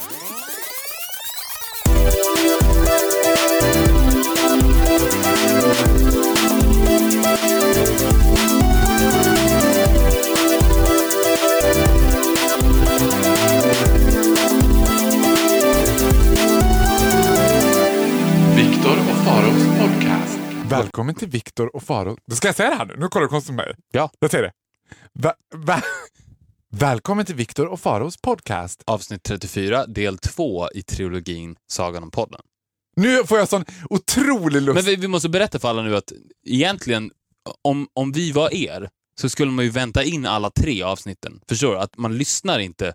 Viktor och Faros podcast. Välkommen till Viktor och Faro. Ska jag säga det här nu? Nu kollar du konstigt på mig. Ja. Jag säger det. Va, va, välkommen till Viktor och Faros podcast. Avsnitt 34, del 2 i trilogin Sagan om podden. Nu får jag sån otrolig lust. Men vi, vi måste berätta för alla nu att egentligen, om, om vi var er, så skulle man ju vänta in alla tre avsnitten. Förstår du? Att man lyssnar inte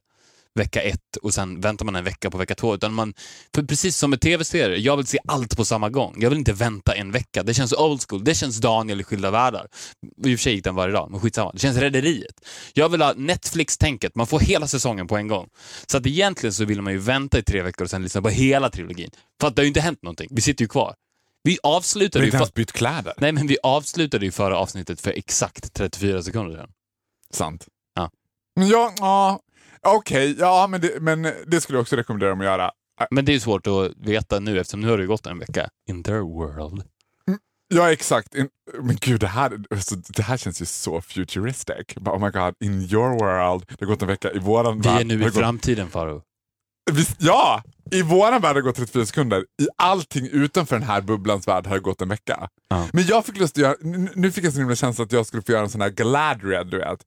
vecka ett och sen väntar man en vecka på vecka två. Utan man, för precis som med tv-serier, jag vill se allt på samma gång. Jag vill inte vänta en vecka. Det känns old school. Det känns Daniel i Skilda Världar. I och för sig gick den varje dag, men skitsamma. Det känns Rederiet. Jag vill ha Netflix-tänket. Man får hela säsongen på en gång. Så att egentligen så vill man ju vänta i tre veckor och sen lyssna på hela trilogin. För att det har ju inte hänt någonting. Vi sitter ju kvar. Vi avslutade har ju... inte ens bytt kläder. Nej, men vi avslutade ju förra avsnittet för exakt 34 sekunder sedan. Sant. Ja. Men ja, ja okej, ja men det, men det skulle jag också rekommendera dem att göra. Men det är ju svårt att veta nu eftersom nu har det gått en vecka. In their world. Ja, exakt. In, men gud, det här, alltså, det här känns ju så futuristic. Bara, Oh my god, in your world. Det har gått en vecka i våran Vi värld. är nu i framtiden, Faro. Ja! I våran värld har det gått 34 sekunder. I allting utanför den här bubblans värld har det gått en vecka. Ja. Men jag fick lust att göra, nu nu fick jag så himla känsla att jag skulle få göra en sån här Galadriel, du vet.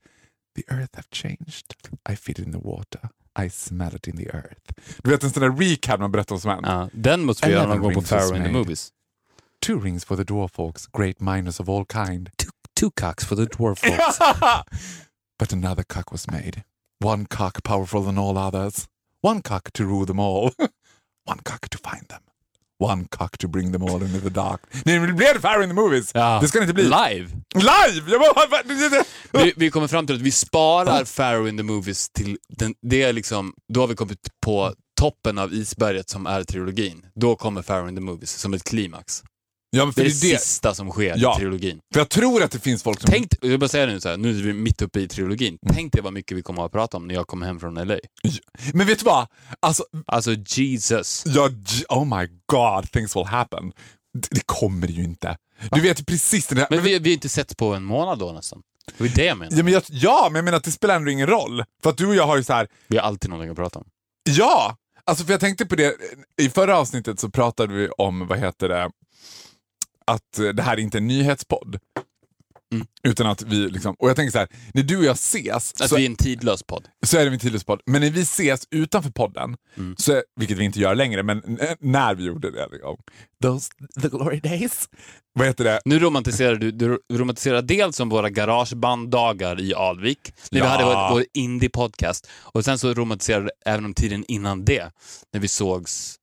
The earth have changed. I feel it in the water. I smell it in the earth. Du vet en sån där recap man berättar om som hänt. Ja, den måste vi göra någon gång på Pharaoh in the. Movies. Two rings for the dwarf folks, great miners of all kind. Two, two cocks for the dwarf folks. But another cock was made. One cock powerful than all others. One cock to rule them all. One cock to find them. One cock to bring them all into the dark. Nej, det det Fire in the Movies. Ja. Det ska det inte bli. Live! Live! Jag bara, Vi, vi kommer fram till att vi sparar Pharaoh in the Movies till den, det är liksom, då har vi kommit på toppen av isberget som är trilogin. Då kommer Pharaoh in the Movies som ett klimax. Ja, men Det är det, sista som sker Ja. i trilogin. För jag tror att det finns folk som... Tänk, jag bara säga det nu, så här, nu är vi mitt uppe i trilogin. Tänk dig vad mycket vi kommer att prata om när jag kommer hem från LA. Men vet du vad? Alltså, Alltså Jesus. jag, oh my god, things will happen. Det, det kommer ju inte. Du vet ju precis det där. Men vi, vi har inte sett på en månad då nästan. Det var det jag menar. Ja men, jag, ja, men jag menar att det spelar ändå ingen roll. För att du och jag har ju så här, Vi har alltid någonting att prata om. Ja! Alltså för jag tänkte på det, i förra avsnittet så pratade vi om, vad heter det, att eh, det här är inte en nyhetspodd. Mm. Utan att vi liksom, och jag tänker så här, när du och jag ses Att så, vi är en tidlös podd. så är det en tidlös podd. Men när vi ses utanför podden, Mm. så, är- vilket vi inte gör längre, men n- när vi gjorde det, liksom, those the glory days. Vad heter det? Nu romantiserar du, du romantiserar dels som våra garagebanddagar i Alvik, när Ja. vi hade vår, vår indie-podcast. Och sen så romantiserar du även om tiden innan det, när vi sågs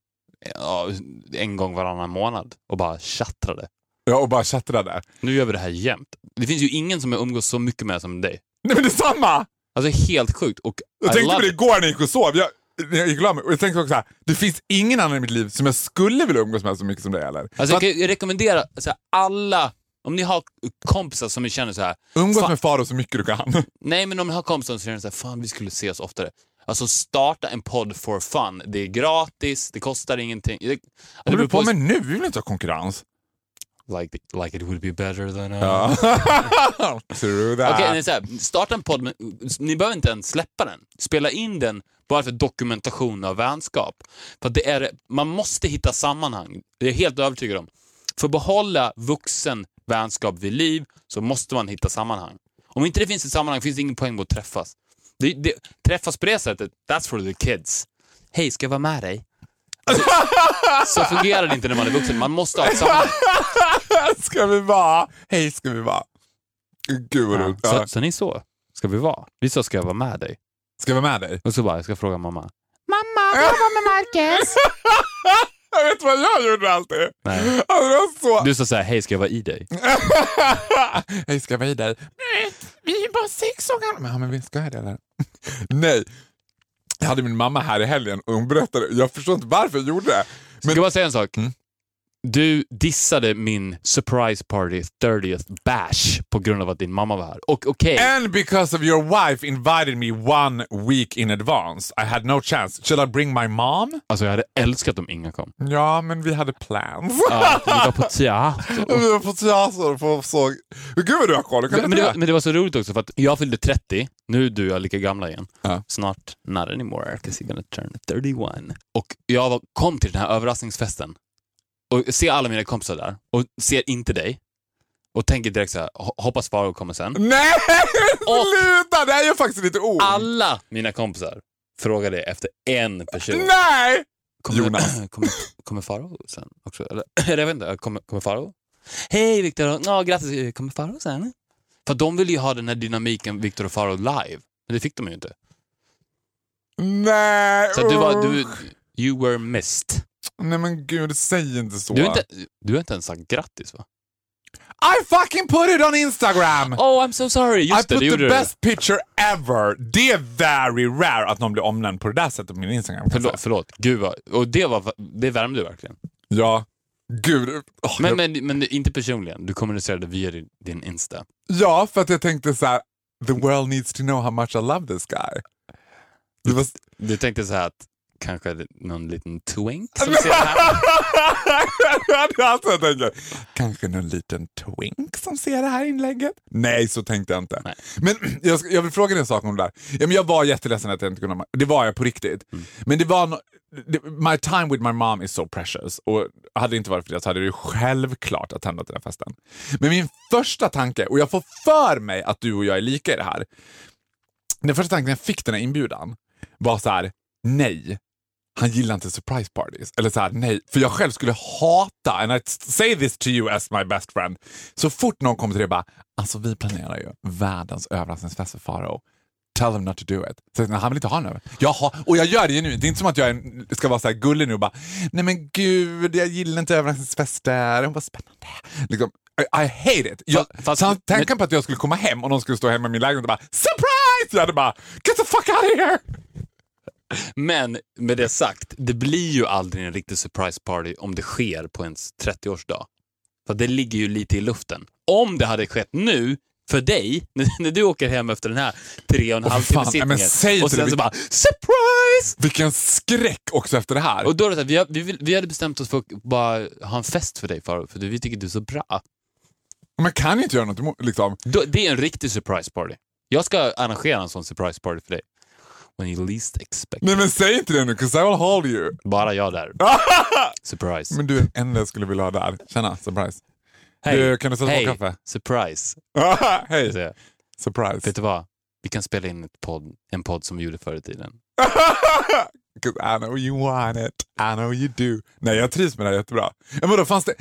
ja, en gång varannan månad och bara tjattrade. Ja, och bara chattrade. Nu gör vi det här jämt. Det finns ju ingen som jag umgås så mycket med som dig. Nej men detsamma! Alltså helt sjukt. Och Jag I tänkte på det igår när jag gick och sov. Jag, jag gick och jag tänkte också så här, det finns ingen annan i mitt liv som jag skulle vilja umgås med så mycket som dig eller? Alltså, jag kan rekommendera så här, alla, om ni har kompisar som ni känner så här, umgås Fan. med Faro så mycket du kan. nej men om ni har kompisar som känner så här, fan vi skulle ses oftare. Alltså starta en podd for fun. Det är gratis, det kostar ingenting. Det, det håller du på med nu? Vi vill inte ha konkurrens. Like, like it would be better than. Ja. True that. Okej, nej, så här, starta en podd, men ni behöver inte ens släppa den. Spela in den bara för dokumentation av vänskap. För det är, man måste hitta sammanhang. Det är jag helt övertygad om. För att behålla vuxen vänskap vid liv så måste man hitta sammanhang. Om inte det finns ett sammanhang finns det ingen poäng med att träffas. Det, det, träffas på det sättet, that's for the kids. Hej, ska jag vara med dig? Alltså, så fungerar det inte när man är vuxen. Man måste ha ett sammanhang. ska vi vara? Hej ska vi vara? Gud vad roligt. Så, Ja. så ni så ska vi vara. Vi så ska jag vara med dig. Ska jag vara med dig? Och så bara, jag ska fråga mamma. Mamma, får jag vara med Marcus? Jag vet vad jag gjorde alltid? Nej. Alltså, så... Du sa såhär, hej ska jag vara i dig? Hej, ska jag vara i dig? Nej, vi är bara sex år gamla. Men, ja, men vi ska jag det eller? Nej. Jag hade min mamma här i helgen och hon berättade, jag förstår inte varför jag gjorde det. Ska jag bara säga en sak? Mm. Du dissade min surprise party 30th bash på grund av att din mamma var här. Och okej, And because of your wife invited me one week in advance, I had no chance. Shall I bring my mom? alltså jag hade älskat om Inga kom. Ja, men vi hade plans. Ja, vi var på teater. vi var på teater och såg... Gud vad du har koll. Men det, var, men det var så roligt också för att jag fyllde 30, nu är du och jag lika gamla igen. Ja. Snart, not anymore, because you're gonna turn 31. Och jag var, kom till den här överraskningsfesten och ser alla mina kompisar där och ser inte dig. Och tänker direkt så här, ho- hoppas Farao kommer sen. Nej, Och- sluta! Det här är faktiskt lite ord. Alla mina kompisar frågade efter en person. Nej! Kommer, Jonas. Kommer, kommer Farao sen också? Eller, jag vet inte, kommer, kommer Farao? Hej Viktor, ja, grattis, kommer Farao sen? För de ville ju ha den här dynamiken Viktor och Farao live, men det fick de ju inte. Nej! Så du var, du. You were missed. Nej men gud, säg inte så. Du har inte, du har inte ens sagt grattis va? I fucking put it on Instagram! Oh I'm so sorry, I just det, put det the du. best picture ever. Det är very rare att någon blir omnämnd på det där sättet på min Instagram. Förlåt, förlåt. Gud vad, och det, var, det värmde verkligen. Ja, gud. Åh, Men, jag- men, men inte personligen, du kommunicerade via din, din Insta. Ja, för att jag tänkte så här: the world needs to know how much I love this guy. Det var... Du tänkte så här att kanske någon liten twink som ser här? alltså jag tänker. Kanske någon liten twink som ser det här inlägget? Nej, så tänkte jag inte. Nej. Men jag, jag vill fråga dig en sak om det där. Ja, men jag var jätteledsen att jag inte kunde... Det var jag på riktigt. Mm. Men det var... No, det, my time with my mom is so precious. Och hade det inte varit för det så hade det ju självklart attändat till den här festen. Men min första tanke, och jag får för mig att du och jag är lika i det här. Den första tanken jag fick den här inbjudan var så här: nej, han gillar inte surprise parties. Eller så här, nej, för jag själv skulle hata, and I say this to you as my best friend, så fort någon kommer till det bara, alltså vi planerar ju världens överraskningsfest för Farao. Tell them not to do it. Så, nej, han vill inte ha den. Jag har, och jag gör det genuint. Det är inte som att jag är, ska vara så här gullig nu och bara, nej men gud, jag gillar inte överraskningsfester. Vad spännande. Liksom, I, I hate it. Jag, Fast- fast- så han, men- på att jag skulle komma hem och någon skulle stå hemma i min lägenhet och bara, surprise! Jag hade bara, get the fuck out of here! Men med det sagt, det blir ju aldrig en riktig surprise party om det sker på ens 30-årsdag. För det ligger ju lite i luften. Om det hade skett nu, för dig, när, du åker hem efter den här tre och en halv timme nej, sittningen säg och sen så bara surprise! Vilken skräck också efter det här. Och då är det vi, har- vi, vill- vi hade bestämt oss för att bara ha en fest för dig Faro, för vi tycker du är så bra. Man kan ju inte göra något emot, liksom. Då, det är en riktig surprise party. Jag ska arrangera en sån surprise party för dig. When you least expect. Nej men säg inte det nu, 'cause I will hold you. Bara jag där. Surprise. Men du den enda jag skulle vilja ha där. Tjena, surprise. Hej. Du, kan du sätta på Hej. kaffe? Surprise. Hej, surprise. Vet du vad? Vi kan spela in ett podd, en podd som vi gjorde förr i tiden. 'Cause I know you want it, I know you do. Nej, jag trivs med det här jättebra. Men vadå, fanns det,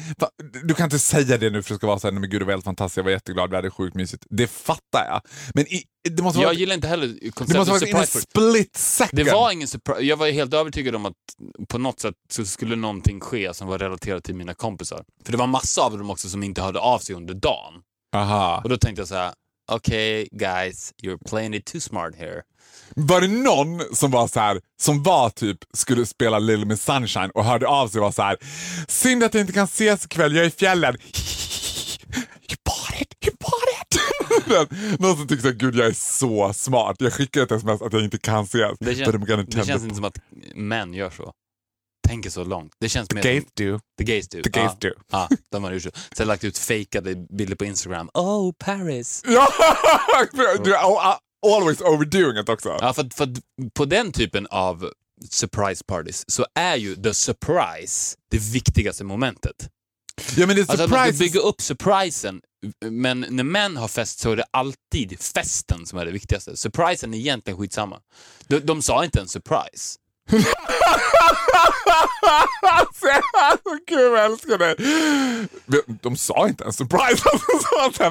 du kan inte säga det nu för det ska vara så här, men gud det var helt fantastiskt, jag var jätteglad, vi hade sjukt mysigt. Det fattar jag. Men i, det måste vara, Jag gillar inte heller det konceptet måste vara in a surprise party. split second. Det var ingen surprise. Jag var helt övertygad om att på något sätt så skulle någonting ske som var relaterat till mina kompisar. För det var massa av dem också som inte hörde av sig under dagen. Aha. Och då tänkte jag så här: okej guys, you're playing it too smart here. Var det någon som var så här, som var typ, skulle spela Little Miss Sunshine och hörde av sig och var så här. Synd att jag inte kan ses ikväll, jag är i fjällen. You bought it, you bought it. någon som så här, gud jag är så smart. Jag skickar ett sms att jag inte kan ses. Det, kän, det känns the- inte som att män gör så. Tänker så långt. Det känns mer gays som... do. The gays do. The gays ja. do. Ja, de har gjort så. Sen lagt ut fejkade bilder på Instagram. Oh, Paris. Ja, du al- always overdoing it också. Ja, för, för på den typen av surprise parties så är ju the surprise det viktigaste momentet. Ja, men det är Alltså att man ska surprise. bygga upp surprisen, men när män har fest så är det alltid festen som är det viktigaste. Surprisen är egentligen skitsamma. De, de sa inte en surprise. Alltså, gud jag älskar dig. De sa inte en surprise.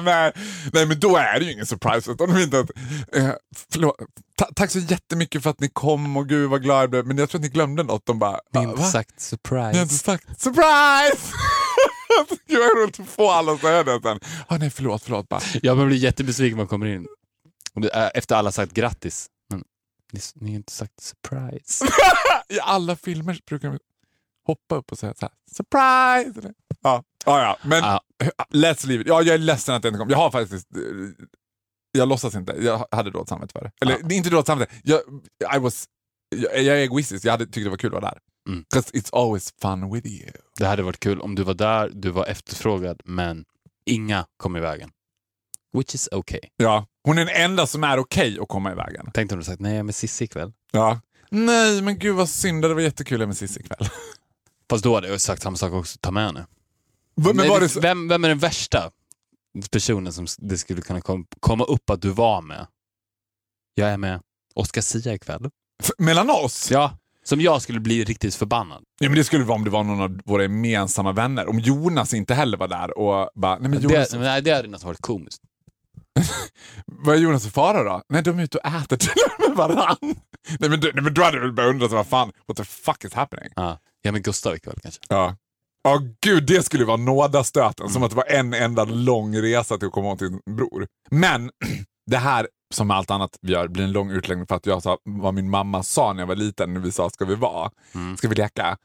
Nej, nej men då är det ju ingen surprise. Utan de inte att, eh, förlåt, ta, tack så jättemycket för att ni kom och gud vad glad jag blev. Men jag tror att ni glömde något. De bara, Ni har "Ah, inte va? sagt Ni surprise. har inte sagt surprise! Gud vad roligt att få alla att säga det sen. Ah, nej förlåt, förlåt bara. Jag blir jättebesviken när man kommer in. Efter alla sagt grattis. Ni, ni har inte sagt surprise. I alla filmer brukar de hoppa upp och säga så här, surprise! Eller, Ja, ja, ja. men Ja. let's leave it. Ja, jag är ledsen att det inte kom. Jag har faktiskt... eh, Jag låtsas inte. Jag hade dåligt samvete för det. Eller är inte dåligt samvete. Jag, I was, jag, jag är egoistisk. Jag hade tyckt det var kul att vara där. Mm. 'Cause it's always fun with you. Det hade varit kul om du var där, du var efterfrågad, men inga kom i vägen. Which is okay. Ja. Hon är den enda som är okej att komma i vägen. Tänk om du sagt nej, jag är med Cissi ikväll. Ja. Nej, men gud vad synd. Det var jättekul med Cissi ikväll. Fast då hade jag sagt samma sak också, ta med henne. Men var det vem, vem är den värsta personen som det skulle kunna kom, komma upp att du var med? Jag är med Oscar Sia ikväll. f- mellan oss? Ja, som jag skulle bli riktigt förbannad. Ja, men det skulle vara om det var någon av våra gemensamma vänner. Om Jonas inte heller var där och bara, nej men Jonas, Det, nej, det hade nästan varit komiskt. Vad är Jonas och Farao då? Nej, de är ute och äter till med varann. Nej men, du, nej, men då hade du väl börjat undra, vad fan, what the fuck is happening? Ja, jag är med Gustav ikväll kanske. Ja. Ja, gud, det skulle vara nådastöten. Som att det var en enda lång resa till att komma åt din bror. Men det här, som allt annat vi gör, blir en lång utläggning för att jag sa vad min mamma sa när jag var liten, när vi sa ska vi vara? Ska vi leka?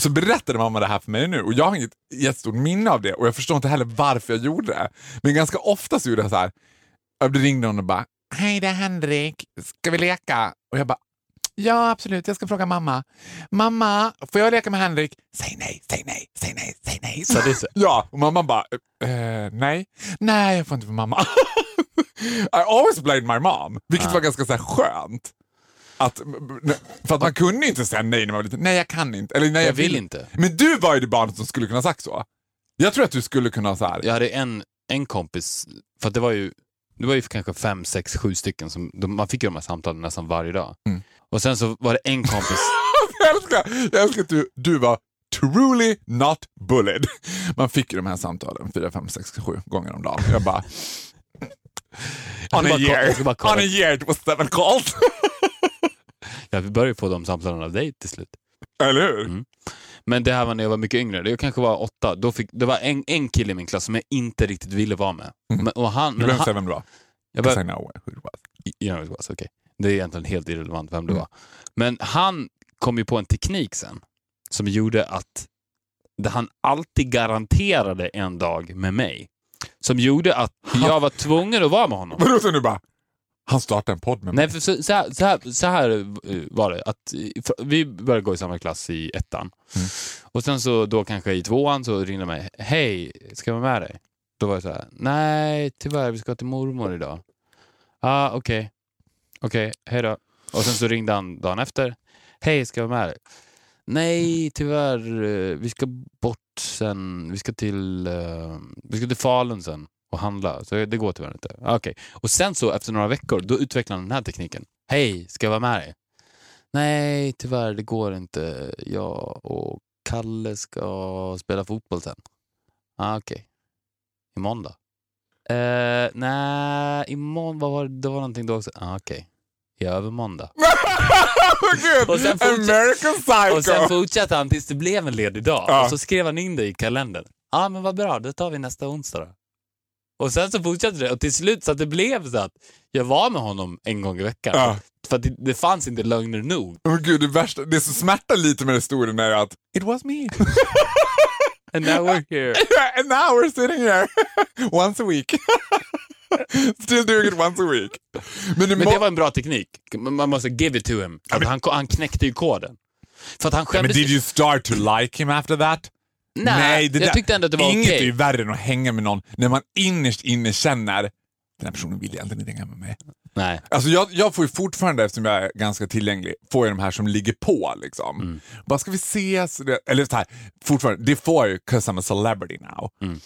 Så berättade mamma det här för mig nu och jag har inget jättestort minne av det och jag förstår inte heller varför jag gjorde det. Men ganska ofta så gjorde jag så här. Jag ringde hon och bara, hej det är Henrik, ska vi leka? Och jag bara, Ja, absolut. Jag ska fråga mamma. Mamma, får jag leka med Henrik? Säg nej, säg nej, säg nej, säg nej. Så det så. Ja, och mamma bara, eh, nej. Nej, jag får inte för mamma. I always blamed my mom, vilket var ganska så här skönt. Att, för att man kunde inte säga nej när man var liten. Nej, jag kan inte. Eller nej, jag, Jag vill inte. Men du var ju det barnet som skulle kunna sagt så. Jag tror att du skulle kunna ha så här. Jag hade en, en kompis, för att det var ju, det var ju kanske fem, sex, sju stycken som, de, man fick ju de här samtalen nästan varje dag. Mm. Och sen så var det en kompis, jag, älskar, jag älskar att du, du var truly not bullied. Man fick ju de här samtalen fyra, fem, sex, sju gånger om dagen. Jag bara... On a year, on a year it was seven calls. jag började få de samtalen av dig till slut. Eller hur? Mm. Men det här var när jag var mycket yngre, jag kanske var åtta, då fick, det var en, en kille i min klass som jag inte riktigt ville vara med. Men, och han, Du behöver inte säga vem det var. jag bara, I know who it was. you know it was, okay. Det är egentligen helt irrelevant vem det Mm. var. Men han kom ju på en teknik sen som gjorde att han alltid garanterade en dag med mig. Som gjorde att jag var tvungen att vara med honom. Vadå så nu bara, han startade en podd med mig. Nej, för så, så, här, så, här, så här eh, var det. Att, eh, vi började gå i samma klass i ettan. Mm. Och sen så då kanske i tvåan så ringde de mig. Hej, ska jag vara med dig? Då var jag så här. Nej, tyvärr, vi ska till mormor idag. ah, okej. Okej, hej då. Och sen så ringde han dagen efter. Hej, ska jag vara med dig? Nej, tyvärr. eh, Vi ska bort sen. Vi ska till, uh, vi ska till Falun sen och handla. Så det går tyvärr inte. Okej. Okej. Och sen så efter några veckor, då utvecklar han den här tekniken. Hej, ska jag vara med dig? Nej, tyvärr, det går inte. Jag och Kalle ska spela fotboll sen. Ah, Okej. Imorgon då? Eh, nej, imorgon, vad var det? Det var någonting då också. Ah, Okej. I? Gud, Och sen American Psycho! Och sen fortsatte han tills det blev en ledig dag. Ja. Och så skrev han in det i kalendern. Ja, ah, men vad bra, då tar vi nästa onsdag då. Och sen så fortsatte det och till slut så att det blev så att jag var med honom en gång i veckan. Ja. För att det, det fanns inte lögner nog. Oh, gud, det, värsta, det som smärtar lite med historien är att it was me. And now we're here. And now we're sitting here once a week. Still doing it once a week. Men det, Men det var en bra teknik. Man måste give it to him. För att han, han knäckte ju koden. För att han Ja, men skämdes did you start to like him after that? Nej, det jag där- tyckte ändå att det var Inget okej. är ju värre än att hänga med någon när man innerst inne känner den här personen vill egentligen inte hänga med mig. Nej. Alltså jag, jag får ju fortfarande, eftersom jag är ganska tillgänglig, får jag de här som ligger på. Liksom. Mm. Bara, ska vi ses? Eller så här, fortfarande, det får jag ju 'cause I'm a celebrity now. Mm.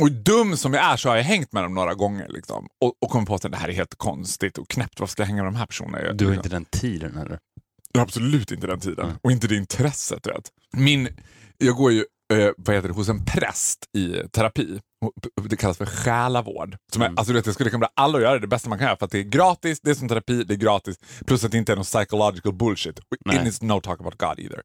Och dum som jag är så har jag hängt med dem några gånger liksom, och, och kommit på att det här är helt konstigt och knäppt. Varför ska jag hänga med de här personerna? Jag- Du har liksom. inte den tiden heller. Jag har absolut inte den tiden. Mm. Och inte det intresset. Vet. Min, jag går ju eh, vad heter det, hos en präst i terapi. Det kallas för själavård. Som är, Mm. alltså, du vet, jag skulle rekommendera alla att göra det, det bästa man kan göra. För att det är gratis, det är som terapi, det är gratis. Plus att det inte är någon psychological bullshit. Nej. And it's no talk about God either.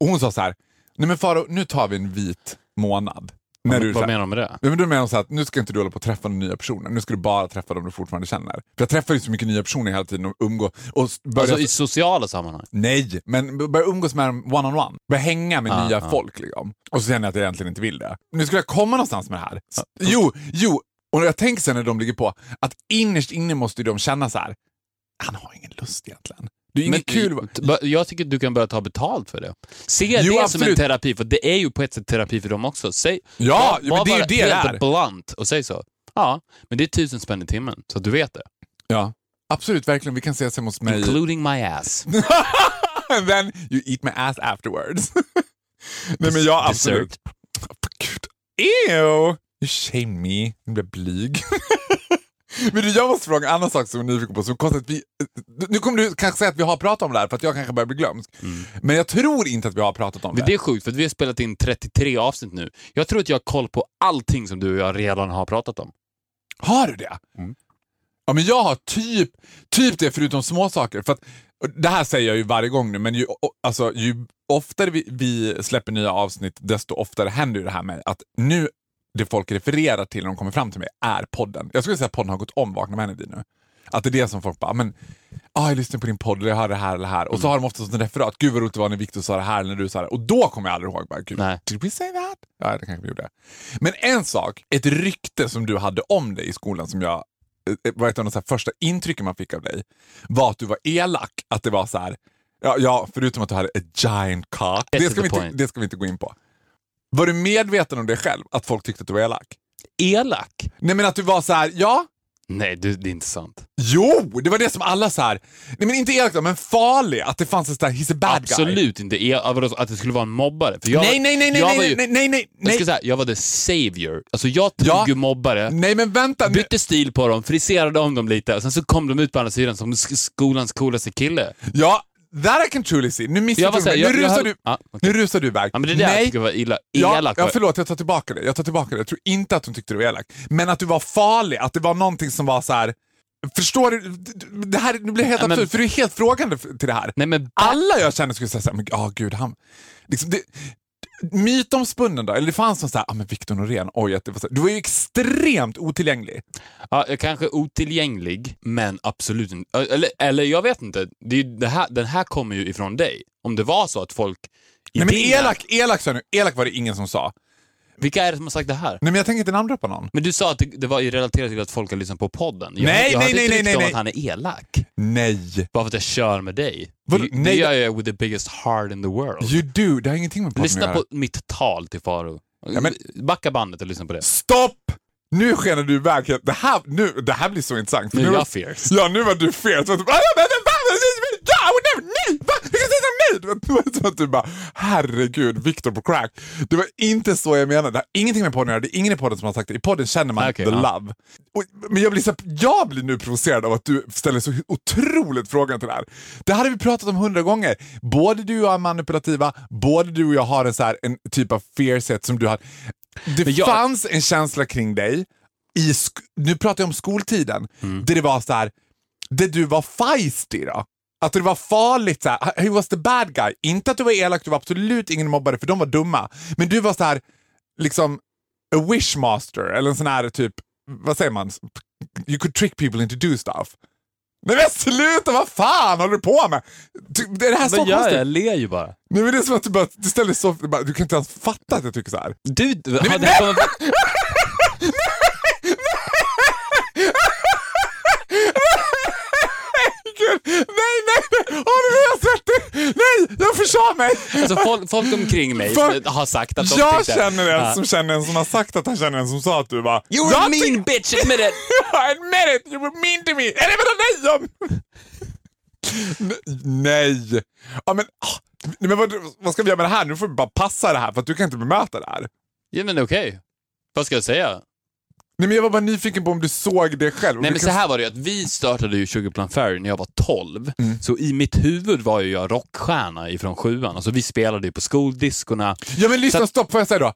Och hon sa så här, nej men Faro, nu tar vi en vit månad. När du, Vad här- menar du med det? Ja, men då menar de så här att nu ska inte du hålla på att träffa några nya personer. Nu ska du bara träffa dem du fortfarande känner. För jag träffar ju så mycket nya personer hela tiden och umgås. Och börjar Alltså i sociala sammanhang? Nej, men börja umgås med dem one-on-one. Börja hänga med Ah, nya ah. folk. Liksom. Och så känner jag att jag egentligen inte vill det. Nu skulle jag komma någonstans med det här. S- Jo, jo. Och jag tänker sen när de ligger på att innerst inne måste ju de känna så här. Han har ingen lust egentligen. Det är inget kul. Jag tycker att du kan börja ta betalt för det. Se Jo, det som en absolut. terapi, för det är ju på ett sätt terapi för dem också. Säg, Ja, var- men det är ju det det helt är. blunt och säg så. Ja, men det är tusen spänn i timmen, så att du vet det. Ja, absolut, verkligen. Vi kan ses hemma hos mig. Including my ass. And then you eat my ass afterwards. Nej men jag absolut. Dessert. Ew! You shame me. Jag blir blyg. Men du, jag måste fråga en annan sak som jag är nyfiken på. Som konstigt vi, nu kommer du kanske säga att vi har pratat om det här för att jag kanske börjar bli glömsk. Men jag tror inte att vi har pratat om det. det är sjukt, för vi har spelat in 33 avsnitt nu. Jag tror att jag har koll på allting som du och jag redan har pratat om. Har du det? Mm. Ja, men jag har typ, typ det förutom små saker. För att, det här säger jag ju varje gång nu, men ju, alltså, ju oftare vi, vi släpper nya avsnitt, desto oftare händer ju det här med att nu, det folk refererar till när de kommer fram till mig är podden. Jag skulle säga att podden har gått om Vakna med Energy nu. Att det är det som folk bara, men ah, jag lyssnar på din podd och jag hör det här eller det här. Och så har de ofta en referat. Gud vad roligt det var när Victor sa det här eller när du sa det. Och då kommer jag aldrig ihåg. Bara, Gud, Nej. Did we say that? Ja, det kanske vi gjorde. Men en sak, ett rykte som du hade om dig i skolan som jag eh, var ett av de första intrycken man fick av dig var att du var elak. Att det var så här, ja, ja förutom att du hade a giant cock. Det ska, vi inte, det ska vi inte gå in på. Var du medveten om det själv? Att folk tyckte att du var elak? Elak? Nej men att du var så här, ja, Nej, det, det är inte sant. jo, det var det som alla så här, nej men inte elak då, men farlig. Att det fanns en sån där, he's a bad guy. Absolut inte el- vadå, att det skulle vara en mobbare. För jag, Nej, nej, nej, nej, jag var nej, ju, nej, nej, nej, Jag, nej. ska säga, jag var the savior. Alltså jag tog Ja. ju mobbare, Nej men vänta. nu- bytte stil på dem, friserade om dem lite och sen så kom de ut på andra sidan som sk- skolans coolaste kille. Ja, that I can truly see. Nu Jag var du mig. jag- Nu jag rusar hade- du, Ja, okej. nu rusar du iväg. Ja, men det är det jag Nej. tycker var illa, Ja, elak. ja, förlåt, jag tar tillbaka det. Jag tar tillbaka det. Jag tror inte att hon tyckte du var elak. Men att du var farlig, att det var någonting som var så här. Förstår du? Det här nu blir helt Ja, absurt, för du är helt frågande till det här. Nej men Alla jag känner skulle säga såhär, men ja gud, han... Liksom, det, mytomspunnen då, eller det fanns någon såhär, ah, men Victor Norén, oj att det var så, du var ju extremt otillgänglig. Ja, kanske otillgänglig, men absolut inte. Eller, eller jag vet inte. Det det här, den här kommer ju ifrån dig. Om det var så att folk... Nej men elak, elak sa nu, elak var det ingen som sa. Vilka är det som har sagt det här? Nej men jag tänker inte namndroppa någon. Men du sa att det, det var ju relaterat till att folk har lyssnat på podden. Jag, Nej, jag nej, nej, nej, nej, om att han är elak. Nej. Bara för att jag kör med dig. Vadå? Det, det Nej, gör jag with the biggest heart in the world. You do, det har ingenting med podden Lyssna på mitt tal till Faro. Ja, men- Backa bandet och lyssna på det. Stopp! Nu skenar du iväg. Det här, nu, det här blir så intressant. Nu är var- jag fierce. Ja, nu var du fierce. Det var typ, "Ah, men- men- men- ja, och nej? Det var- som att du bara, herregud, Victor på crack. Det var inte så jag menade. Det har ingenting med podden att göra. Det är ingen i podden som har sagt det. I podden känner man Okej, the ja. love. Och, men jag blir, så, jag blir nu provocerad av att du ställer så otroligt frågan till det här. Det hade vi pratat om hundra gånger. Både du och jag är manipulativa, både du och jag har en, så här, en typ av fiercehet som du har. Det jag- fanns en känsla kring dig, i nu pratar jag om skoltiden, Mm. där det var så här, där du var feisty då. Att det var farligt, så här, he was the bad guy. Inte att du var elak, du var absolut ingen mobbare för de var dumma. Men du var så här, liksom a wishmaster eller en sån här typ, vad säger man? You could trick people into do stuff. Nej men sluta, vad fan håller du på med? Du- Det är det här så Vad gör jag? konstigt. Jag ler ju bara. Nej men det är som att du bara, du ställer så, du bara, du kan inte ens fatta att jag tycker så här. Du, men hade nej! kommit- Gud, nej, nej, nej! Har du redan sett det? Mig! alltså, folk, folk omkring mig För- har sagt att de Jag tyckte... känner en Ja. som känner en som har sagt att han känner en som sa att du var... You were a mean bitch, admit it! admit it, you were mean to me! Eller vadå nej Nej! Ja, men, ah, men vad, vad ska vi göra med det här? Nu får vi bara passa det här för att du kan inte bemöta det här. Ja men okej. Vad ska jag säga? Nej, men jag var bara nyfiken på om du såg det själv. Nej men så här var det ju att vi startade ju 20 Plan Fairy när jag var 12. Mm. Så i mitt huvud var ju jag rockstjärna ifrån sjuan. Alltså vi spelade ju på skoldiskorna. Ja men lyssna, att- stopp får jag säga då.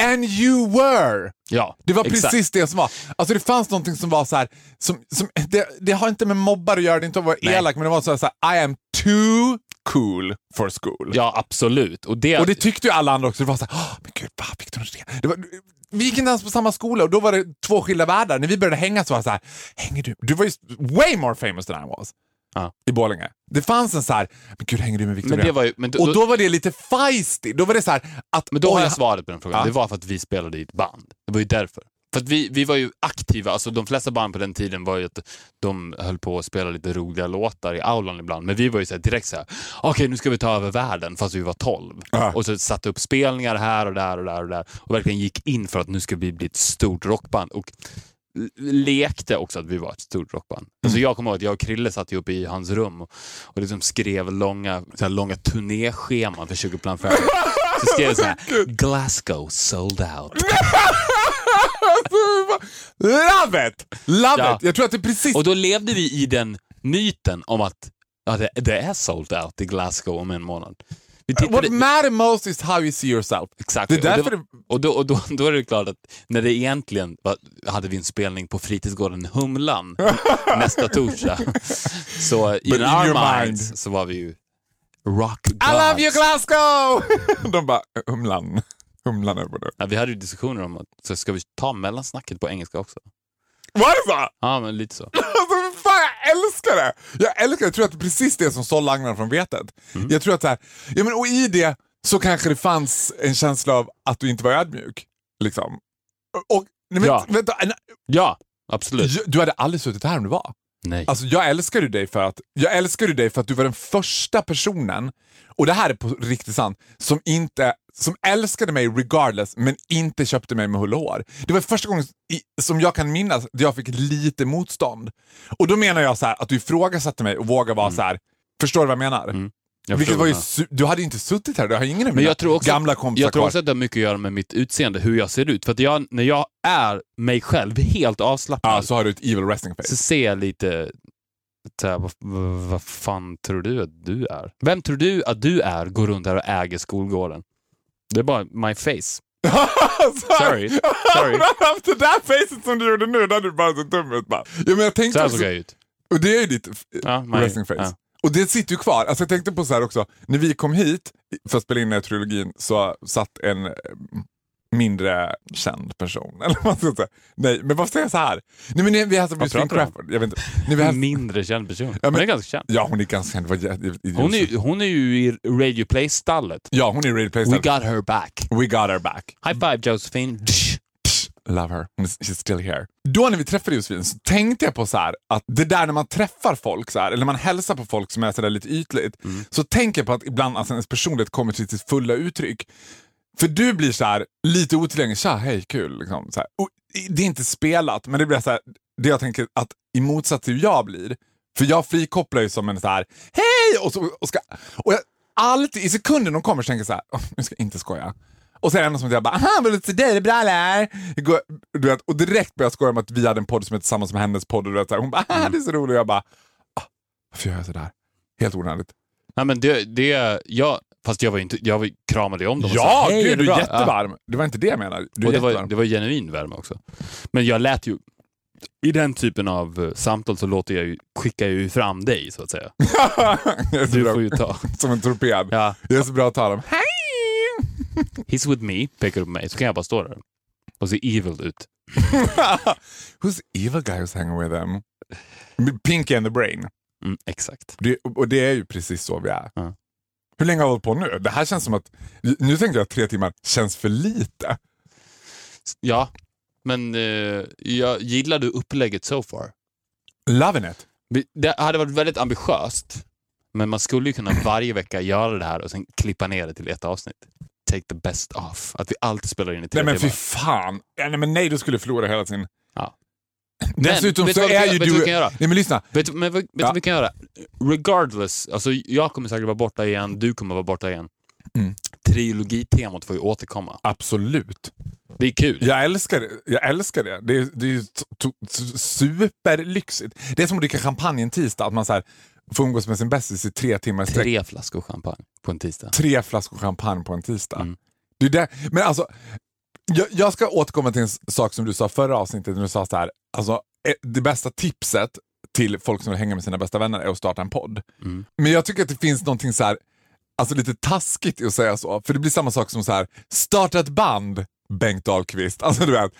And you were! Ja, Det var exakt. precis det som var. Alltså det fanns någonting som var så här, som, som, det, det har inte med mobbar att göra, det inte att vara elak, men det var så här, så här I am too cool for school. Ja, absolut. Och det, Och det tyckte ju alla andra också. Det var så här, "Åh, men gud, va, Victor Nordén. Det var, vi gick inte ens på samma skola och då var det två skilda världar. När vi började hänga så var det så här, hänger du? Du var ju way more famous than I was. Ja. I Borlänge. Det fanns en så här, men gud hänger du med Victor men det Nordén? var ju, men då, Och då var det lite feisty. Då var det så här att... Men då "Åh, har jag svaret på den frågan. Ja. Det var för att vi spelade i ett band. Det var ju därför. För vi, vi var ju aktiva, alltså de flesta band på den tiden var ju att de höll på att spela lite roliga låtar i aulan ibland. Men vi var ju så här direkt så här, okej nu ska vi ta över världen fast vi var 12. Ja. Och så satte upp spelningar här och där och där och där och verkligen gick in för att nu ska vi bli ett stort rockband. Och lekte också att vi var ett stort rockband. Alltså jag kommer ihåg att jag och Krille satt uppe i hans rum och, och liksom skrev långa, så här långa turnéscheman för 20 plan. Så skrev jag så här, Glasgow sold out. Love it! Love Ja. it! Jag tror att det är precis... Och då levde vi i den myten om att ja, det, det är sold out i Glasgow om en månad. What matter most is how you see yourself. exakt. Det är därför och, det, och, då, och då, då är det klart att när det egentligen var, hade vi en spelning på fritidsgården Humlan nästa torsdag. Så in in our minds mind. så var vi ju rock gods. I love you Glasgow! De bara, humlan. Humlan är på det. Ja, vi hade ju diskussioner om att så ska vi ta mellansnacket på engelska också. Var det så? Ja, men lite så. Alltså, fan, jag älskar det! Jag älskar det. Jag tror att det är precis det som sålde agnarna från vetet. Mm. Jag tror att så här, ja, men, och i det så kanske det fanns en känsla av att du inte var ödmjuk. Liksom. Och, nej, men, Ja. vänta, nej, Ja, absolut. du hade aldrig suttit här om du var. Nej. Alltså, jag älskar ju dig för att jag älskar dig för att du var den första personen, och det här är på riktigt sant, som, inte, som älskade mig regardless men inte köpte mig med hull och hår. Det var första gången i, som jag kan minnas där jag fick lite motstånd. Och då menar jag så här att du ifrågasatte mig och vågade vara så här. Förstår du vad jag menar? Mm. Jag Vilket var ju, du hade ju inte suttit här, du har ingen av mina jag tror också, gamla kompisar jag tror kvar. också att det har mycket att göra med mitt utseende, hur jag ser ut. För att jag, när jag är mig själv, helt avslappnad, Ja, så har du ett evil resting face. så ser jag lite... Här, vad, vad, fan tror du att du är? Vem tror du att du är, går runt här och äger skolgården? Det är bara my face. Sorry. Sorry. Haft det där facet som du gjorde nu, där du bara så dum ut bara. Ja, men jag Så här såg jag ut. och det är ju ditt Ja, my, resting face. ja. Och det sitter ju kvar. Alltså jag tänkte på så här också, när vi kom hit för att spela in den här trilogin så satt en eh, mindre känd person. Eller vad ska jag säga? Nej, men varför säger jag så här? Nej, men vi Josefin pratar du om? Crawford. Jag vet inte. Vi hälsade, Mindre känd person. men- hon är ganska känd. ja, hon är ganska känd. Hon är, hon är ju i Radio Play-stallet. Ja, hon är Radio Play. We got her back. We got her back. High five Josephine. Love her. She's still here. Då när vi träffade Josefin så tänkte jag på så här att det där när man träffar folk så här, eller man hälsar på folk som är så där lite ytligt, så tänker jag på att ibland alltså, ens personlighet kommer till sitt fulla uttryck. För du blir så här lite otillgänglig. Tja, hej, kul. Liksom, så det är inte spelat, men det blir så här, det jag tänker att i motsats till hur jag blir, för jag frikopplar ju som en så här hej! Och, så, och, ska, och jag, alltid, i sekunden de kommer så tänker jag så här, "Åh, nu ska jag inte skoja. Och sen är det någon som säger bara, aha, vill du se dig bra eller? Du vet, och direkt börjar jag skoja om att vi hade en podd som heter Tillsammans med hennes podd. Och du vet, så här, hon bara, aha, det är så roligt. Och jag bara, ah, varför gör jag sådär? Helt onödigt. Nej, men det, det, jag, fast jag var inte, jag var, kramade ju om dem och Ja, sa, hej, gud, är du är bra?" jättevarm. Det var inte det jag menade. Du är och det var, det var genuin värme också. Men jag lät ju, i den typen av eh, samtal så låter jag ju, skickar jag ju fram dig så att säga. är Du bra, får ju ta. Som en torped. Ja, Jag är så bra att tala om. Hej! he's with me, pekar på mig, så kan jag bara stå där och se evil ut. Who's evil guy who's hanging with them? Pinky and the brain. Mm, exakt. Det, och det är ju precis så vi är. Ja. Hur länge har vi hållit på nu? Det här känns som att, nu tänkte jag att tre timmar känns för lite. Ja, men eh, jag gillar du upplägget so far? Loving it. Det hade varit väldigt ambitiöst, men man skulle ju kunna varje vecka göra det här och sen klippa ner det till ett avsnitt. Take the best off. Att vi alltid spelar in i tre Nej men fy timmar. fan. Ja, nej, men nej, du skulle förlora hela sin... Ja. Dessutom vet så du är ju vet du du... vi kan göra? Nej men lyssna. Vet, du- men vet du Ja. vad vi kan göra? Regardless, alltså jag kommer säkert vara borta igen, du kommer vara borta igen. Mm. Trilogitemat får ju återkomma. Absolut. Det är kul. Jag älskar det. Jag älskar det. Det är, det är superlyxigt. Det är som att dricka champagne en tisdag. Att man så här, får umgås med sin bästis i tre timmar sträck. Tre flaskor champagne på en tisdag. tre flaskor champagne på en tisdag. Mm. Det är det. Men alltså, jag, jag ska återkomma till en sak som du sa förra avsnittet när du sa så här, alltså, eh, det bästa tipset till folk som vill hänga med sina bästa vänner är att starta en podd. Mm. Men jag tycker att det finns någonting så här, alltså lite taskigt i att säga så. För det blir samma sak som så här, starta ett band, Bengt Dahlqvist. Alltså du vet.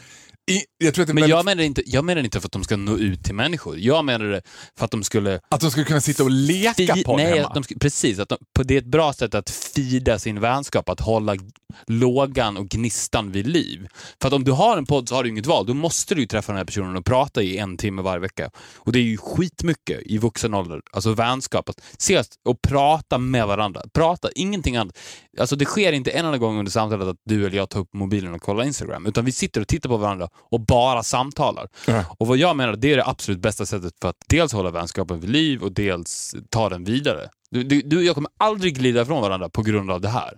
I, jag tror att Men väldigt- jag menar, inte, jag menar inte för att de ska nå ut till människor. Jag menar det för att de skulle... Att de skulle kunna sitta och leka på nej, hemma. att de, precis. Att de, på, det är ett bra sätt att fida sin vänskap, att hålla lågan och gnistan vid liv. För att om du har en podd så har du inget val. Då måste du ju träffa den här personen och prata i en timme varje vecka. Och det är ju skitmycket i vuxen ålder, alltså vänskap. Att ses och prata med varandra. Prata, ingenting annat. Alltså det sker inte en enda gång under samtalet att du eller jag tar upp mobilen och kollar Instagram. Utan vi sitter och tittar på varandra och bara samtalar. Ja. Och vad jag menar, det är det absolut bästa sättet för att dels hålla vänskapen vid liv och dels ta den vidare. Du, du, du jag kommer aldrig glida ifrån varandra på grund av det här.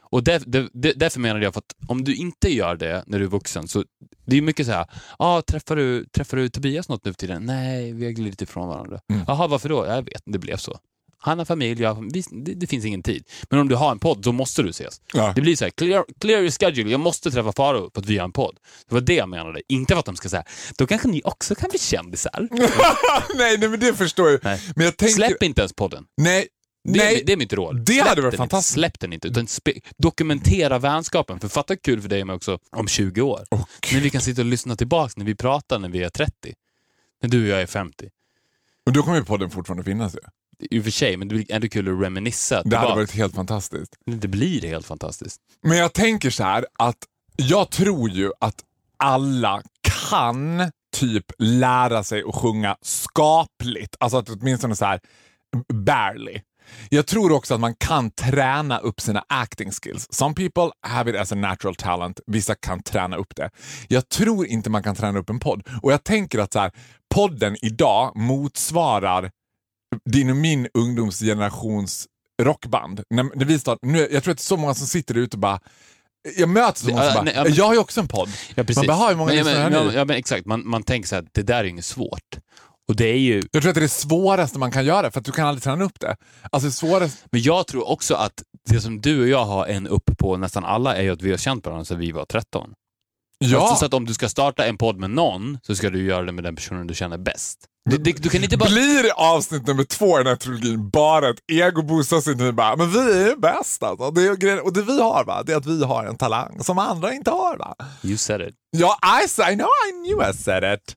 Och där, där, där- därför menar jag att om du inte gör det när du är vuxen så det är mycket så här, ah, träffar, du, träffar du Tobias något nu för tiden? Nej, vi har glidit ifrån varandra. Mm. Jaha, varför då? Jag vet, det blev så. Han har familj, jag, det, det finns ingen tid. Men om du har en podd, då måste du ses. Ja. Det blir så här, clear, clear your schedule, jag måste träffa Faro för att vi har en podd. Det var det jag menade. Inte för att de ska säga, då kanske ni också kan bli kändisar. nej, nej, men det förstår jag. Nej. Men jag tänker... Släpp inte ens podden. Nej, Det, nej. är, det är mitt råd. Det Släpp hade varit fantastiskt. Inte. Släpp den inte, utan dokumentera vänskapen. För fatta kul för dig mig också om 20 år. Åh, när vi kan sitta och lyssna tillbaka när vi pratar när vi är 30. När du och jag är 50. Och då kommer ju podden fortfarande finnas ju. I och för sig, men det blir ändå kul att reminissa. Det hade tillbaka. varit helt fantastiskt. Det blir helt fantastiskt. Men jag tänker så här att jag tror ju att alla kan typ lära sig att sjunga skapligt. Alltså att åtminstone så här barely. Jag tror också att man kan träna upp sina acting skills. Some people have it as a natural talent. Vissa kan träna upp det. Jag tror inte man kan träna upp en podd. Och jag tänker att så här, podden idag motsvarar din och min ungdomsgenerations rockband. När, när vi start, nu, jag tror att det är så många som sitter ute och bara jag möter så många som bara, ja, men- jag har ju också en podd. Ja, precis. Man bara, "Ha, hur många men, men, har ja, ni?" ja, men exakt, man, man tänker så här, det där är inget svårt. Och det är ju, Jag tror att det är det svåraste man kan göra för att du kan aldrig träna upp det. Alltså det svåraste... men jag tror också att det som du och jag har en upp på nästan alla är ju att vi har känt varandra sedan vi var 13. Ja, Alltså, så att om du ska starta en podd med någon så ska du göra det med den personen du känner bäst. Du, du, du kan inte bara... blir avsnitt nummer två i den här trilogin bara ett egoboostavsnitt bara, men vi är bäst alltså. Det är, och det vi har va, det är att vi har en talang som andra inte har va. You said it. Ja, I, I know I knew I said it.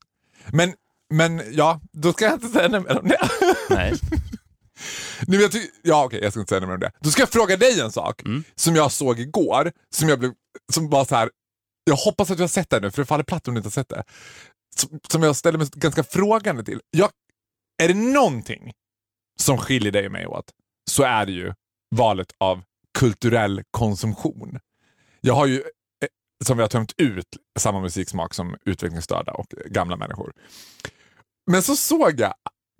Men, men ja, då ska jag inte säga något mer om det. Nej. Nu, jag ja, okej, jag ska inte säga något mer om det. Då ska jag fråga dig en sak Mm. som jag såg igår, som jag blev, som var så här. jag hoppas att du har sett det nu, för det faller platt om du inte har sett det. Som, jag ställer mig ganska frågande till. Jag, är det någonting som skiljer dig och mig åt, så är det ju valet av kulturell konsumtion. Jag har ju, eh, som vi har tömt ut, samma musiksmak som utvecklingsstörda och gamla människor. Men så såg jag,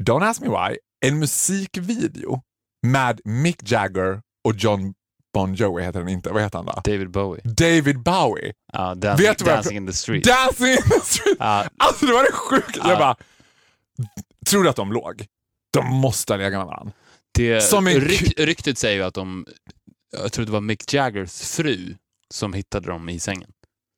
don't ask me why, en musikvideo med Mick Jagger och John Bon Jovi heter den inte. Vad heter han då? David Bowie. David Bowie. Ja, dancing, Vet du vad jag- dancing in the street. Dancing in the street. Ja. Alltså det var det sjukt. Ja. Jag bara, tror du att de låg? De måste ha legat med varandra. Det, Som en ryk, ryktet säger ju att de, jag tror det var Mick Jaggers fru som hittade dem i sängen.